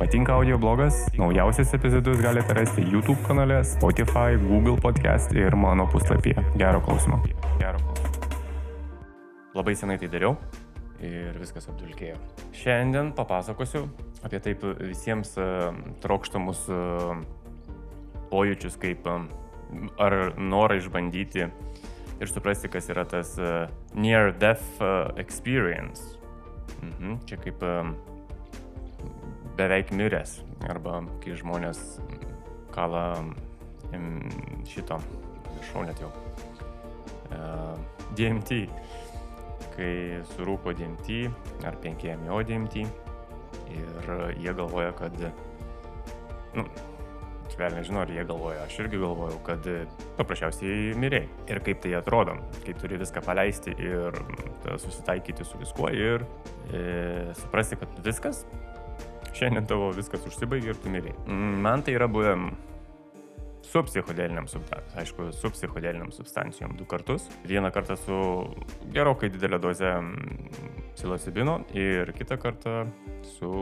Patinka audio blogas? Naujausias epizodus galite rasti YouTube kanale, Spotify, Google podcast ir mano puslapyje. Gero klausimo. Gero klausimo. Labai senai tai dariau ir viskas apdulkėjo. Šiandien papasakosiu apie taip visiems uh, trokštamus uh, pojūčius, kaip uh, ar norą išbandyti ir suprasti, kas yra tas near death experience. Mhm, čia kaip beveik miręs arba kai žmonės kala šito, šau net jau, uh, DMT kai surūko DMT ar 5MO DMT ir jie galvoja, kad, nu, vėl nežinau, ar jie galvoja, aš irgi galvojau, kad paprasčiausiai mirėjai. Ir kaip tai atrodo, kai turi viską paleisti ir susitaikyti su viskuo ir e, suprasti, kad viskas, šiandien tavo viskas užsibaigė ir tu mirėjai. Man tai yra buvę su psichodeliniam substancijom, aišku, su psichodeliniam substancijom du kartus. Vieną kartą su gerokai didelė doze psilocibino ir kitą kartą su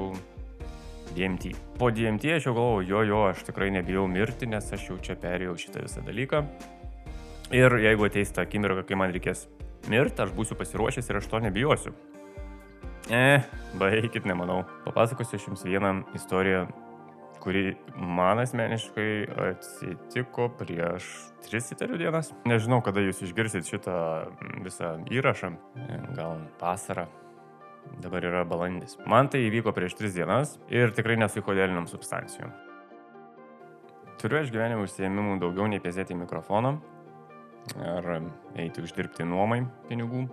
DMT. Po DMT aš jau galvojau, jo, jo, aš tikrai nebijau mirti, nes aš jau čia perėjau šitą visą dalyką. Ir jeigu ateis ta akimirka, kai man reikės mirti, aš būsiu pasiruošęs ir aš to nebijosiu. E, baigit, nemanau. Papasakosiu aš jums vieną istoriją kuri man asmeniškai atsitiko prieš tris įtarių dienas. Nežinau, kada jūs išgirsit šitą visą įrašą, gal vasarą. Dabar yra balandis. Man tai įvyko prieš tris dienas ir tikrai nesu kodeliniam substancijom. Turiu aš gyvenime užsiemimų daugiau nei pėsėti mikrofoną ar eiti uždirbti nuomai pinigų.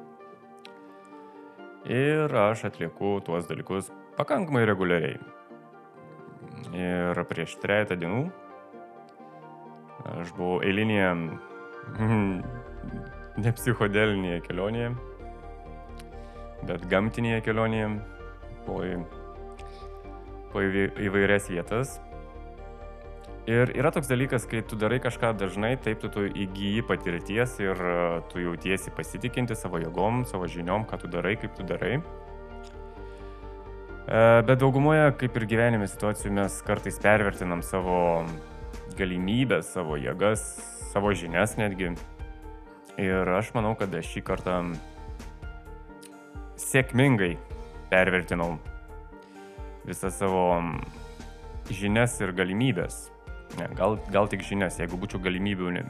Ir aš atlieku tuos dalykus pakankamai reguliariai. Ir prieš trejata dienų aš buvau eilinėje, ne psichodelinėje kelionėje, bet gamtinėje kelionėje po, į, po įvairias vietas. Ir yra toks dalykas, kai tu darai kažką dažnai, taip tu, tu įgyji patirties ir tu jautiesi pasitikinti savo jėgom, savo žiniom, ką tu darai, kaip tu darai. E, bet daugumoje, kaip ir gyvenime situacijų, mes kartais pervertinam savo galimybės, savo jėgas, savo žinias netgi. Ir aš manau, kad aš šį kartą sėkmingai pervertinau visą savo žinias ir galimybės. Ne, gal, gal tik žinias, jeigu būčiau galimybių, ne,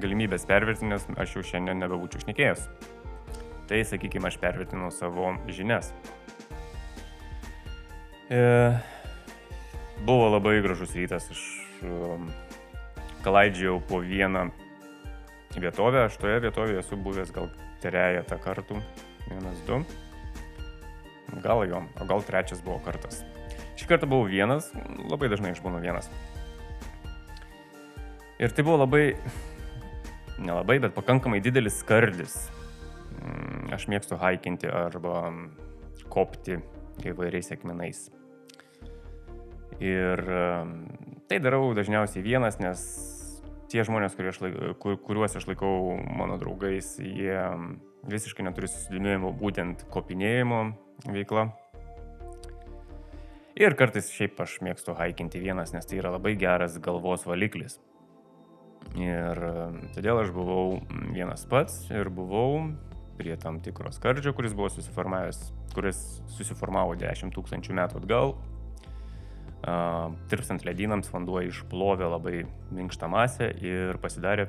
galimybės pervertinęs, aš jau šiandien nebebūčiau šnekėjęs. Tai, sakykime, aš pervertinau savo žinias. E, buvo labai gražus rytas, aš um, klaidžiau po vieną vietovę, aš toje vietovėje esu buvęs gal trejata kartų, vienas, du, gal jo, o gal trečias buvo kartas. Šį kartą buvau vienas, labai dažnai aš būnu vienas. Ir tai buvo labai, nelabai, bet pakankamai didelis skardis. Mm, aš mėgstu haikinti arba kopti įvairiais akmenais. Ir tai darau dažniausiai vienas, nes tie žmonės, aš laik, kur, kuriuos aš laikau mano draugais, jie visiškai neturi susidomėjimo būtent kopinėjimo veikla. Ir kartais šiaip aš mėgstu haikinti vienas, nes tai yra labai geras galvos valiklis. Ir todėl aš buvau vienas pats ir buvau prie tam tikros skardžio, kuris buvo susiformavęs, kuris susiformavo 10 tūkstančių metų atgal tirpstant ledynams vanduo išplovė labai minkštą masę ir pasidarė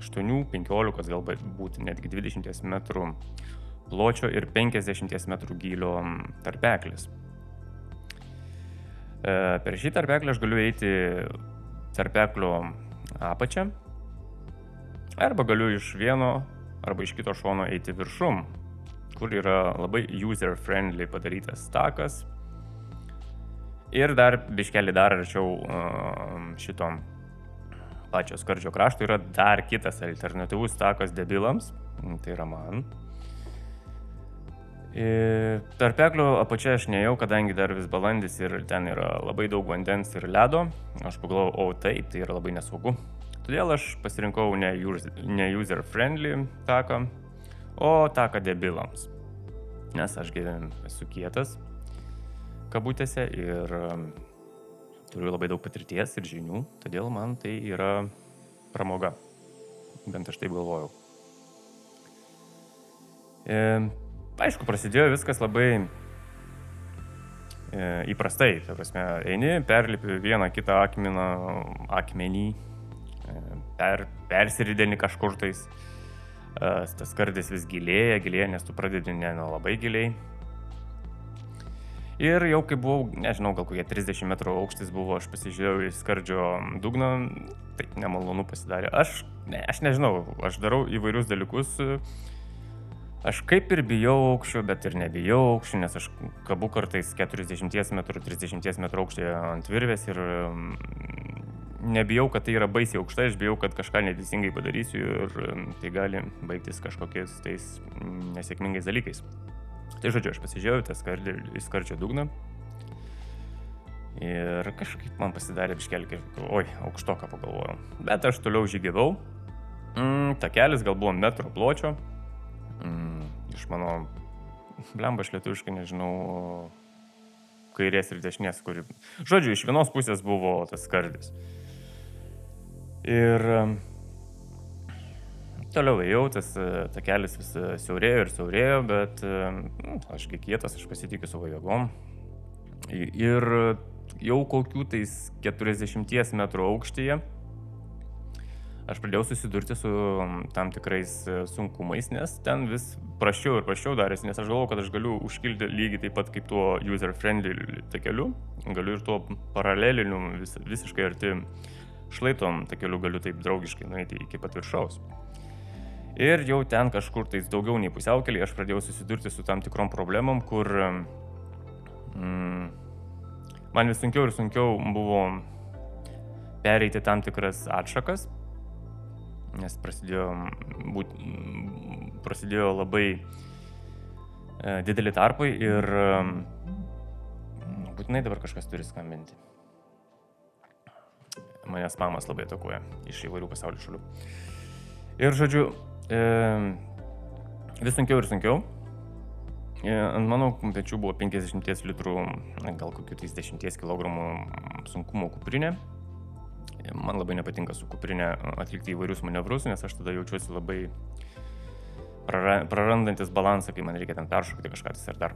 8-15, galbūt netgi 20 metrų pločio ir 50 metrų gylio tarpeklis. Per šį tarpeklį aš galiu eiti tarpeklio apačią. Arba galiu iš vieno arba iš kito šono eiti viršum, kur yra labai user-friendly padarytas takas. Ir dar biškelį dar arčiau šito pačio skardžio krašto yra dar kitas alternatyvus takas debilams, tai yra man. Tarpeklio apačia aš neėjau, kadangi dar vis balandis ir ten yra labai daug vandens ir ledo. Aš pagalvojau, o taip, tai yra labai nesaugu. Todėl aš pasirinkau ne, ne user friendly taką, o taką debilams. Nes aš esu kietas kabutėse ir turiu labai daug patirties ir žinių, todėl man tai yra pramoga. Bent aš taip galvojau. E, aišku, prasidėjo viskas labai e, įprastai. Ta prasme, eini, perlipi vieną kitą akmeną, akmenį, e, per, persirideni kažkur tais. E, tas kardis vis gilėja, gilėja, nes tu pradedi ne nuo labai giliai. Ir jau kai buvau, nežinau, gal kokie 30 metrų aukštis buvo, aš pasižiūrėjau į skardžio dugną, tai nemalonu pasidarė. Aš, ne, aš nežinau, aš darau įvairius dalykus. Aš kaip ir bijau aukščio, bet ir nebijau aukščio, nes aš kabu kartais 40 m, 30 m aukštėje ant virvės ir mm, nebijau, kad tai yra baisiai aukšta, aš bijau, kad kažką neteisingai padarysiu ir mm, tai gali baigtis kažkokiais tais mm, nesėkmingais dalykais. Tai žodžiu, aš pasižiūrėjau tą skardžio dugną. Ir kažkaip man pasidarė biškelį, oi, aukštoką pagalvojau. Bet aš toliau žygiavau. Mm, takelis gal buvo metro pločio. Mm, iš mano, blemba, aš lietuviškai nežinau, kairės ir dešinės, kuri. Žodžiu, iš vienos pusės buvo tas skardis. Ir Toliau ėjau, tas e, takelis vis e, siaurėjo ir siaurėjo, bet e, nu, ašgi kietas, aš pasitikiu savo jėgom. Ir jau kokių tais 40 metrų aukštyje aš pradėjau susidurti su tam tikrais sunkumais, nes ten vis prašiau ir prašiau darėsi, nes aš galvojau, kad aš galiu užkilti lygiai taip pat kaip tuo user-friendly takeliu, galiu ir tuo paraleliniu vis, visiškai arti šlaitom takeliu galiu taip draugiškai nueiti iki pat viršaus. Ir jau ten kažkur tais daugiau nei pusiaukelį aš pradėjau susidurti su tam tikrom problemom, kur mm, man vis sunkiau ir sunkiau buvo pereiti tam tikras atšakas, nes prasidėjo, būt, prasidėjo labai e, dideli tarpai ir e, būtinai dabar kažkas turi skambinti. Manęs mamas labai atakuoja iš įvairių pasaulio šalių. Ir žodžiu, e, vis sunkiau ir sunkiau. E, ant mano pečių buvo 50 litrų, gal kokių 30 kg sunkumo kuprinė. E, man labai nepatinka su kuprinė atlikti įvairius manevrus, nes aš tada jaučiuosi labai prarandantis balansą, kai man reikia ten peršokti kažką ar dar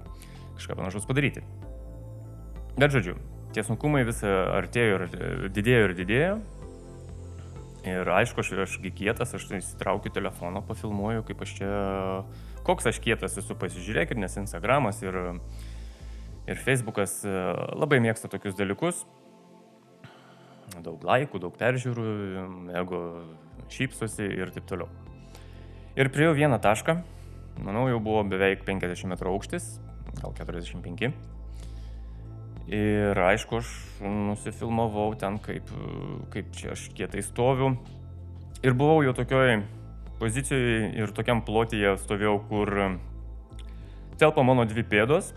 kažką panašaus padaryti. Bet žodžiu, tie sunkumai vis artėjo ir didėjo ir didėjo. Ir aišku, aš, ašgi kietas, aš įsitraukiu telefoną, pafilmuoju, kaip aš čia, koks aš kietas esu, pasižiūrėkit, nes Instagramas ir, ir Facebookas e, labai mėgsta tokius dalykus. Daug laikų, daug peržiūrų, jeigu šypsosi ir taip toliau. Ir prieėjau vieną tašką, manau, jau buvo beveik 50 m aukštis, gal 45 Ir aišku, aš nusifilmavau ten, kaip, kaip čia aš kietai stoviu. Ir buvau jau tokioj pozicijoje ir tokiam plotyje stovėjau, kur telpa mano dvi pėdos.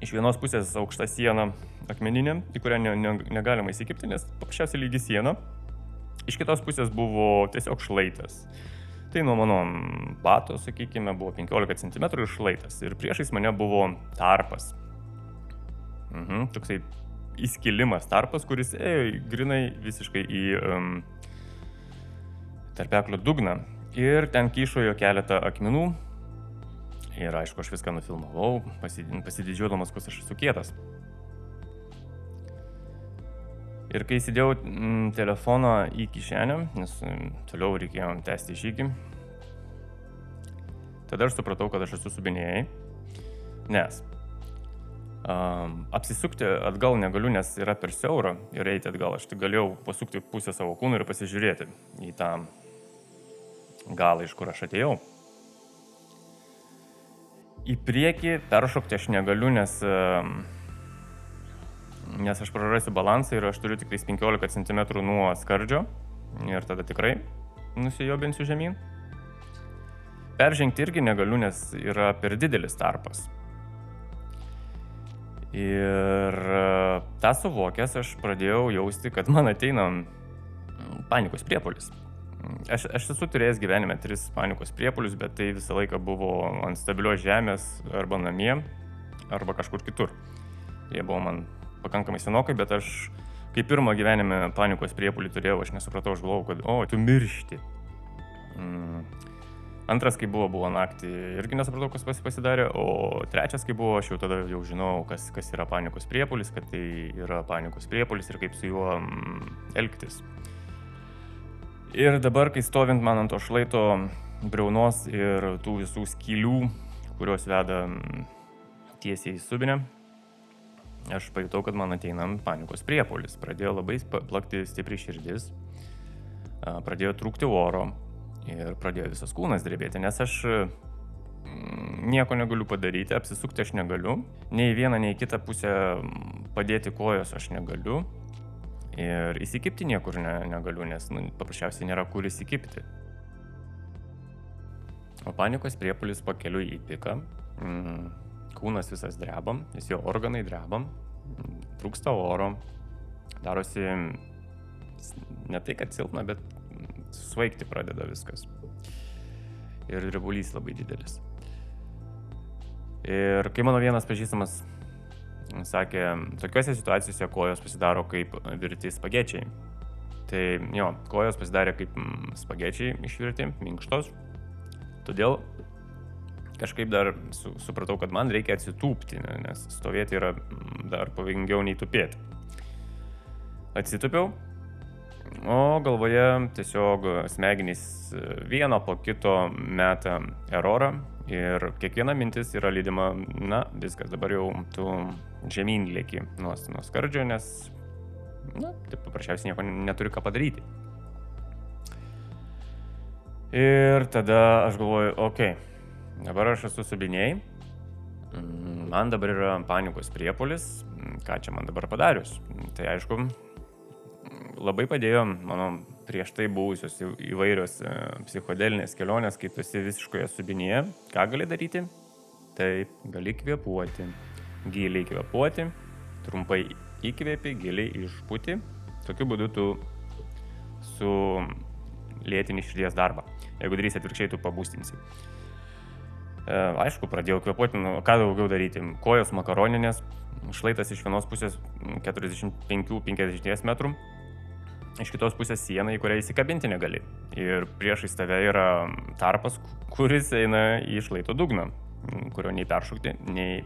Iš vienos pusės aukšta siena akmeninė, į kurią ne, ne, negalima įsikipti, nes paprasčiausiai lygi siena. Iš kitos pusės buvo tiesiog šlaitas. Tai nuo mano bato, sakykime, buvo 15 cm ir šlaitas. Ir priešais mane buvo tarpas. Mhm, toksai įskilimas tarpas, kuris ėjo grinai visiškai į um, tarpeklio dugną. Ir ten kyšojo keletą akmenų. Ir aišku, aš viską nufilmavau, pasididžiuodamas, kas aš esu kietas. Ir kai įsidėjau mm, telefoną į kišenę, nes mm, toliau reikėjo tęsti žygį, tada aš supratau, kad aš esu subinėjai, nes Um, apsisukti atgal negaliu, nes yra per siaura ir eiti atgal. Aš tik galėjau pasukti pusę savo kūno ir pasižiūrėti į tą galą, iš kur aš atėjau. Į priekį peršokti aš negaliu, nes, nes aš prarasiu balansą ir aš turiu tik 15 cm nuo skardžio ir tada tikrai nusijobinsiu žemyn. Peržengti irgi negaliu, nes yra per didelis tarpas. Ir e, tą suvokęs aš pradėjau jausti, kad man ateina panikos priepolis. Aš, aš esu turėjęs gyvenime tris panikos priepolius, bet tai visą laiką buvo ant stabilios žemės arba namie, arba kažkur kitur. jie buvo man pakankamai senokai, bet aš kai pirmą gyvenime panikos priepulį turėjau, aš nesupratau, aš galvojau, kad, o, tu miršti. Mm. Antras, kai buvo, buvo naktį, irgi nesupratau, kas pasidarė, o trečias, kai buvo, aš jau tada jau žinau, kas, kas yra panikos priepolis, kad tai yra panikos priepolis ir kaip su juo mm, elgtis. Ir dabar, kai stovint man ant to šlaito briaunos ir tų visų skylių, kurios veda mm, tiesiai į subinę, aš pajutau, kad man ateina panikos priepolis. Pradėjo labai plakti stipri širdis, pradėjo trūkti oro, ir pradėjo visas kūnas drebėti, nes aš mm, nieko negaliu padaryti, apsisukti aš negaliu, nei vieną, nei kitą pusę mm, padėti kojos aš negaliu ir įsikipti niekur ne, negaliu, nes nu, paprasčiausiai nėra kur įsikipti. O panikos priepulis pakeliu į piką, mm, kūnas visas drebam, visi jo organai drebam, trūksta oro, darosi ne tai, kad silpna, bet svaigti pradeda viskas. Ir drebulys labai didelis. Ir kai mano vienas pažįstamas sakė, tokiuose situacijose kojos pasidaro kaip virti spagečiai. Tai jo, kojos pasidarė kaip mm, spagečiai išvirti, minkštos. Todėl kažkaip dar su, supratau, kad man reikia atsitūpti, nes stovėti yra mm, dar pavojingiau nei tupėti. Atsitupiau, O galvoje tiesiog smegenys vieno po kito meta erorą ir kiekviena mintis yra lydima, na, viskas, dabar jau tu žemyn lieki nuo, nuo skardžio, nes, na, taip paprasčiausiai nieko neturi ką padaryti. Ir tada aš galvoju, okei, okay, dabar aš esu subiniai, man dabar yra panikos priepolis, ką čia man dabar padarius. Tai aišku, labai padėjo mano prieš tai buvusios įvairios e, psichodelinės kelionės, kai tu esi visiškoje subinėje. Ką gali daryti? Taip, gali kvėpuoti. Giliai kvėpuoti, trumpai įkvėpi, giliai išpūti. Tokiu būdu tu su lėtinį širdies darbą. Jeigu darysi atvirkščiai, tu pabūstinsi. Aišku, pradėjau kvėpuoti, nu, ką daugiau daryti. Kojos makaroninės, šlaitas iš vienos pusės 45-50 metrų, iš kitos pusės siena, į kurią įsikabinti negali. Ir priešais tave yra tarpas, kuris eina į šlaito dugną, kurio nei peršokti, nei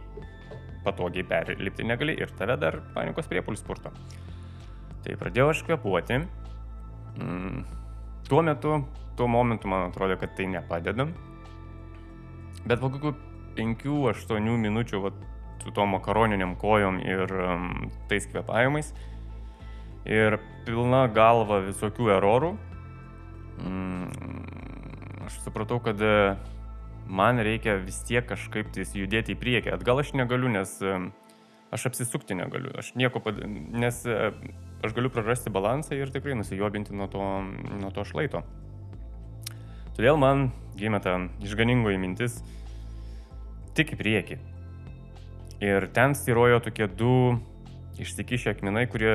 patogiai perlipti negali ir tave dar panikos priepulis spurto. Tai pradėjau aš kvepuoti. Tuo metu, tuo momentu man atrodo, kad tai nepadeda. Bet po kokių 5-8 minučių vat, su tom makaroniniam kojom ir um, tais kvepavimais, ir pilna galva visokių erorų. Mm, aš supratau, kad e, man reikia vis tiek kažkaip tais judėti į priekį. Atgal aš negaliu, nes aš apsisukti negaliu. Aš nieko, pad... nes e, aš galiu prarasti balansą ir tikrai nusijobinti nuo to, nuo to šlaito. Todėl man gimė ta išganingoji mintis tik į priekį. Ir ten styrojo tokie du išsikišę akmenai, kurie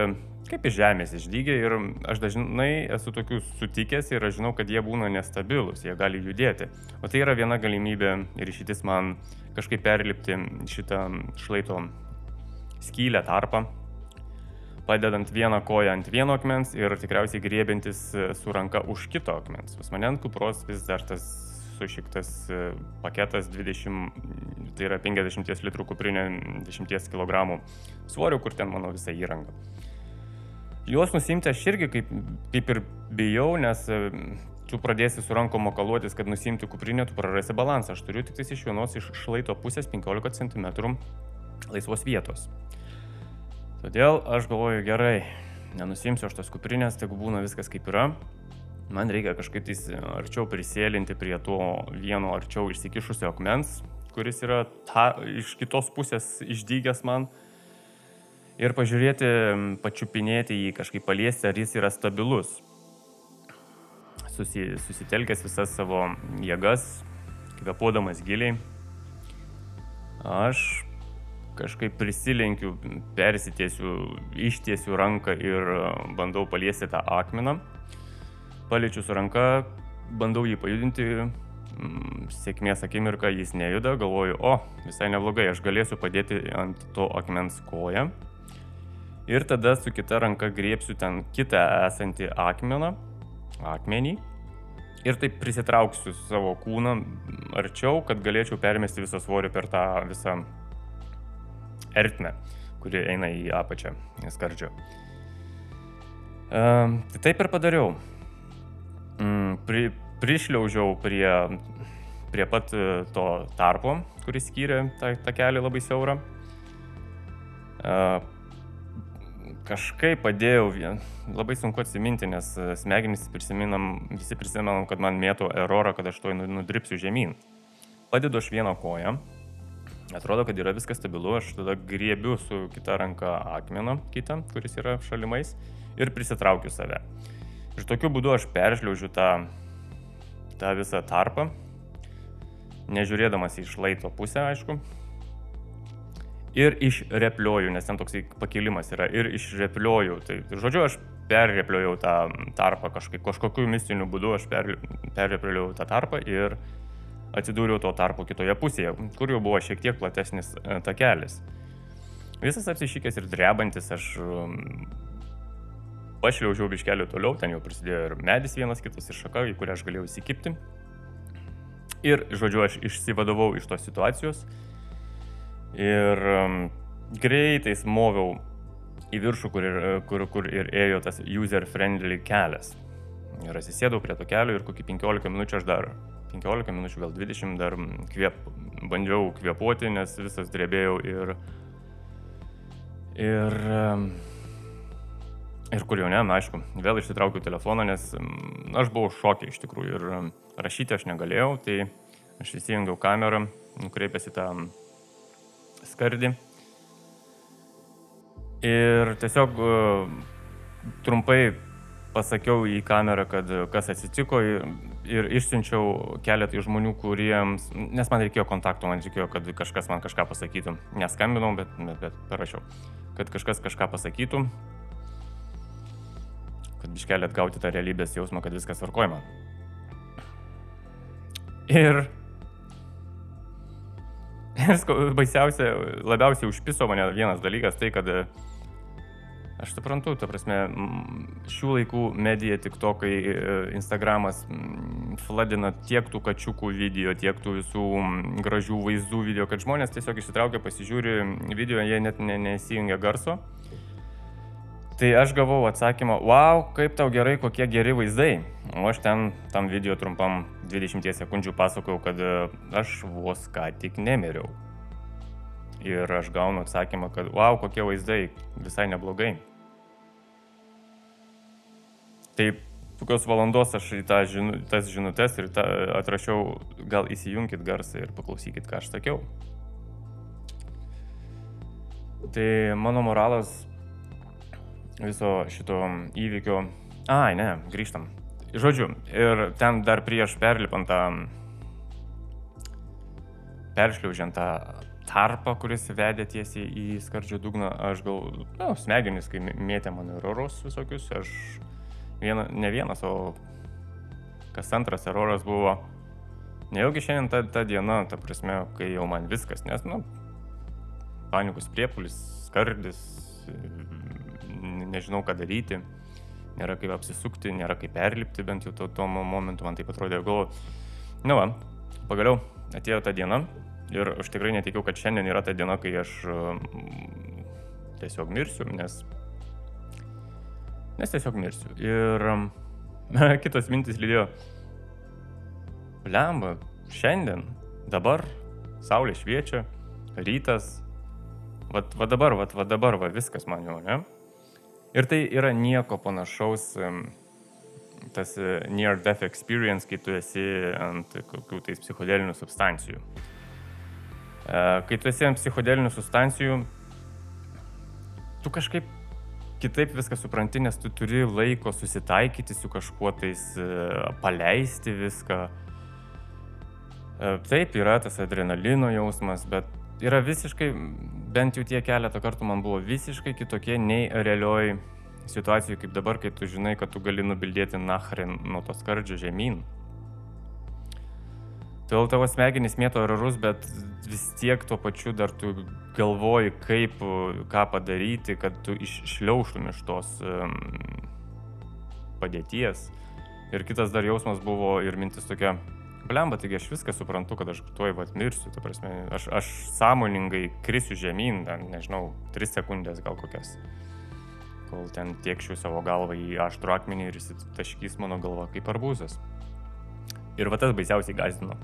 kaip iš žemės išdygę ir aš dažnai esu tokių sutikęs ir aš žinau, kad jie būna nestabilus, jie gali judėti. O tai yra viena galimybė ir išeitis man kažkaip perlipti šitą šlaito skylę tarpą, padedant vieną koją ant vieno akmens ir tikriausiai griebintis su ranka už kito akmens. Pas mane ant kupros vis dar tas sušiktas paketas 20, tai yra 50 litrų kuprinė 10 kg svorio, kur ten mano visa įranga. Juos nusimti aš irgi kaip, kaip ir bijau, nes e, tu pradėsi su rankom makaluotis, kad nusimti kuprinę, tu prarasi balansą. Aš turiu tik iš vienos iš šlaito pusės 15 cm laisvos vietos. Todėl aš galvoju gerai, nenusimsiu aš tos kuprinės, tegu būna viskas kaip yra. Man reikia kažkaip tais arčiau prisėlinti prie to vieno arčiau išsikišusio akmens, kuris yra ta, iš kitos pusės išdygęs man ir pažiūrėti, pačiupinėti jį, kažkaip paliesti, ar jis yra stabilus. Susi, susitelkęs visas savo jėgas, kvepuodamas giliai, aš kažkaip prisilenkiu, persitiesiu, ištiesiu ranką ir bandau paliesti tą akmeną. Paliečiu su ranka, bandau jį pajudinti, mm, sėkmės akimirka jis nejuda, galvoju, o, visai neblogai, aš galėsiu padėti ant to akmens koją. Ir tada su kita ranka griepsiu ten kitą esantį akmeną, akmenį. Ir taip prisitrauksiu savo kūną arčiau, kad galėčiau permesti visą svorį per tą visą ertmę, kuri eina į apačią skardžio. Uh, tai taip ir padariau. Mm, pri, prišliaužiau prie, prie pat e, to tarpo, kuris skyrė tą, tą kelią labai siaurą. Uh, kažkaip padėjau, labai sunku atsiminti, nes e, smegenys prisiminam, visi prisimenam, kad man mėto erorą, kad aš to nu, nudripsiu žemyn. Padedu aš vieną koją, atrodo, kad yra viskas stabilu, aš tada griebiu su kita ranka akmeną kitą, kuris yra šalimais ir prisitraukiu save. Ir tokiu būdu aš peržliaužiu tą tą visą tarpą, nežiūrėdamas į šlaito pusę, aišku. Ir išreplioju, nes ten toksai pakilimas yra, ir išreplioju. Tai žodžiu, aš perrepliojau tą tarpą kažkaip, kažkokiu mistiniu būdu aš per, perrepliojau tą tarpą ir atsidūriau to tarpo kitoje pusėje, kur jau buvo šiek tiek platesnis e, takelis. Visas apsišykęs ir drebantis, aš pašliaužiau biškeliu toliau, ten jau prasidėjo ir medis vienas kitas, ir šaka, į kurią aš galėjau įsikipti. Ir, žodžiu, aš išsivadovau iš tos situacijos ir um, greitai smoviau į viršų, kur ir, kur, kur ir ėjo tas user-friendly kelias. Ir atsisėdau prie to kelio ir kokį 15 minučių aš dar, 15 minučių gal 20 dar kvėp, bandžiau kvėpuoti, nes visas drebėjau ir... Ir... Ir kur jau ne, na aišku, vėl išsitraukiau telefoną, nes aš buvau šokė iš tikrųjų ir rašyti aš negalėjau, tai aš įsijungiau kamerą, nukreipęs į tą skardį. Ir tiesiog trumpai pasakiau į kamerą, kad kas atsitiko ir, išsiunčiau keletą žmonių, kuriems, nes man reikėjo kontakto, man reikėjo, kad kažkas man kažką pasakytų. Neskambinau, bet, bet, bet parašiau, kad kažkas kažką pasakytų kad biškelį atgauti tą realybės jausmą, kad viskas varkojama. Ir, ir baisiausia, labiausiai užpiso mane vienas dalykas, tai kad aš suprantu, ta prasme, šių laikų medija, tik tokai, e, Instagramas fladina tiek tų kačiukų video, tiek tų visų gražių vaizdų video, kad žmonės tiesiog išsitraukia, pasižiūri video, jie net nesijungia garso Tai aš gavau atsakymą, wow, kaip tau gerai, kokie geri vaizdai. O aš ten tam video trumpam 20 sekundžių pasakojau, kad e, aš vos ką tik nemiriau. Ir aš gaunu atsakymą, kad wow, kokie vaizdai, visai neblogai. Taip, kokios valandos aš į tą žinu, tas žinutės ir tą, atrašiau, gal įsijunkit garsą ir paklausykit, ką aš sakiau. Tai mano moralas viso šito įvykio. Ai, ne, grįžtam. Žodžiu, ir ten dar prieš perlipant tą, peršliaužiant tą tarpą, kuris vedė tiesiai į skardžio dugną, aš gal, na, nu, smegenys, kai mėtė man erorus visokius, aš viena, ne vienas, o kas antras eroras buvo, nejaugi šiandien ta, ta diena, ta prasme, kai jau man viskas, nes, nu, panikos priepulis, skardis, nežinau, ką daryti, nėra kaip apsisukti, nėra kaip perlipti, bent jau tuo, tuo momentu man taip atrodė, galvoju, na va, pagaliau atėjo ta diena ir aš tikrai netikiu, kad šiandien yra ta diena, kai aš tiesiog mirsiu, nes, nes tiesiog mirsiu. Ir kitos mintis lydėjo, lemba, šiandien, dabar, saulė šviečia, rytas, va, va dabar, va, va dabar, va viskas man jau, ne? Ir tai yra nieko panašaus, tas e, near death experience, kai tu esi ant kokių tais psichodelinių substancijų. E, kai tu esi ant psichodelinių substancijų, tu kažkaip kitaip viską supranti, nes tu turi laiko susitaikyti su kažkuo tais, e, paleisti viską. Taip, yra tas adrenalino jausmas, bet yra visiškai, bent jau tie keletą kartų man buvo visiškai kitokie nei realioj situacijai kaip dabar, kai tu žinai, kad tu gali nubildėti nachrin nuo to skardžio žemyn. Todėl tavo smegenys mėto erorus, bet vis tiek tuo pačiu dar tu galvoji, kaip, ką padaryti, kad tu išliauštum iš tos um, padėties. Ir kitas dar jausmas buvo ir mintis tokia, blemba, taigi aš viską suprantu, kad aš tuoj vat mirsiu, ta prasme, aš, aš sąmoningai krisiu žemyn, ten, nežinau, 3 sekundės gal kokias, kol ten tiekšiu savo galvą į aštrų akmenį ir jis taškys mano galva kaip arbūzas. Ir va tas baisiausiai gazdino.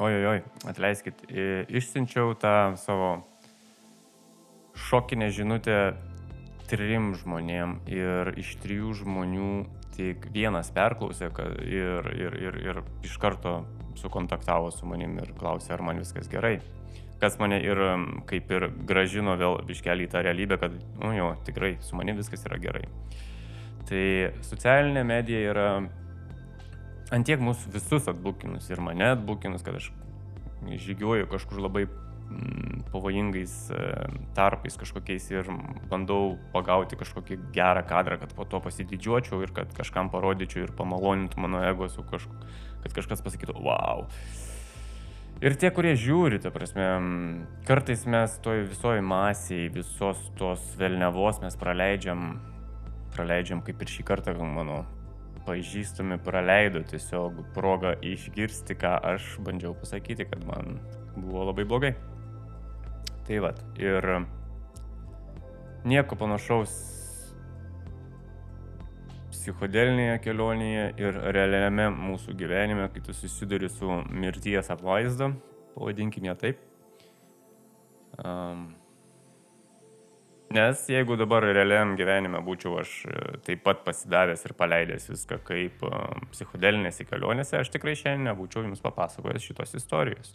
Ojojoj, atleiskit, išsiunčiau tą savo šokinę žinutę trim žmonėm ir iš trijų žmonių tik vienas perklausė ir, ir, ir, ir iš karto sukontaktavo su manim ir klausė, ar man viskas gerai. Kas mane ir kaip ir gražino vėl biškelį tą realybę, kad, nu jo, tikrai su manim viskas yra gerai. Tai socialinė medija yra antiek mūsų visus atbukinus ir mane atbukinus, kad aš žygiuoju kažkur labai mm, pavojingais e, tarpais kažkokiais ir bandau pagauti kažkokį gerą kadrą, kad po to pasididžiuočiau ir kad kažkam parodyčiau ir pamalonintų mano ego su kažku, kad kažkas pasakytų, wow. Ir tie, kurie žiūri, ta prasme, kartais mes toj visoji masiai, visos tos velnevos mes praleidžiam, praleidžiam kaip ir šį kartą, mano pažįstami praleido tiesiog progą išgirsti, ką aš bandžiau pasakyti, kad man buvo labai blogai. Tai vad, ir nieko panašaus psichodelinėje kelionėje ir realiame mūsų gyvenime, kai tu susiduri su mirties apvaizda, pavadinkim ją taip. Um, Nes jeigu dabar realiam gyvenime būčiau aš e, taip pat pasidavęs ir paleidęs viską kaip e, psichodelinėse kelionėse, aš tikrai šiandien nebūčiau jums papasakojęs šitos istorijos.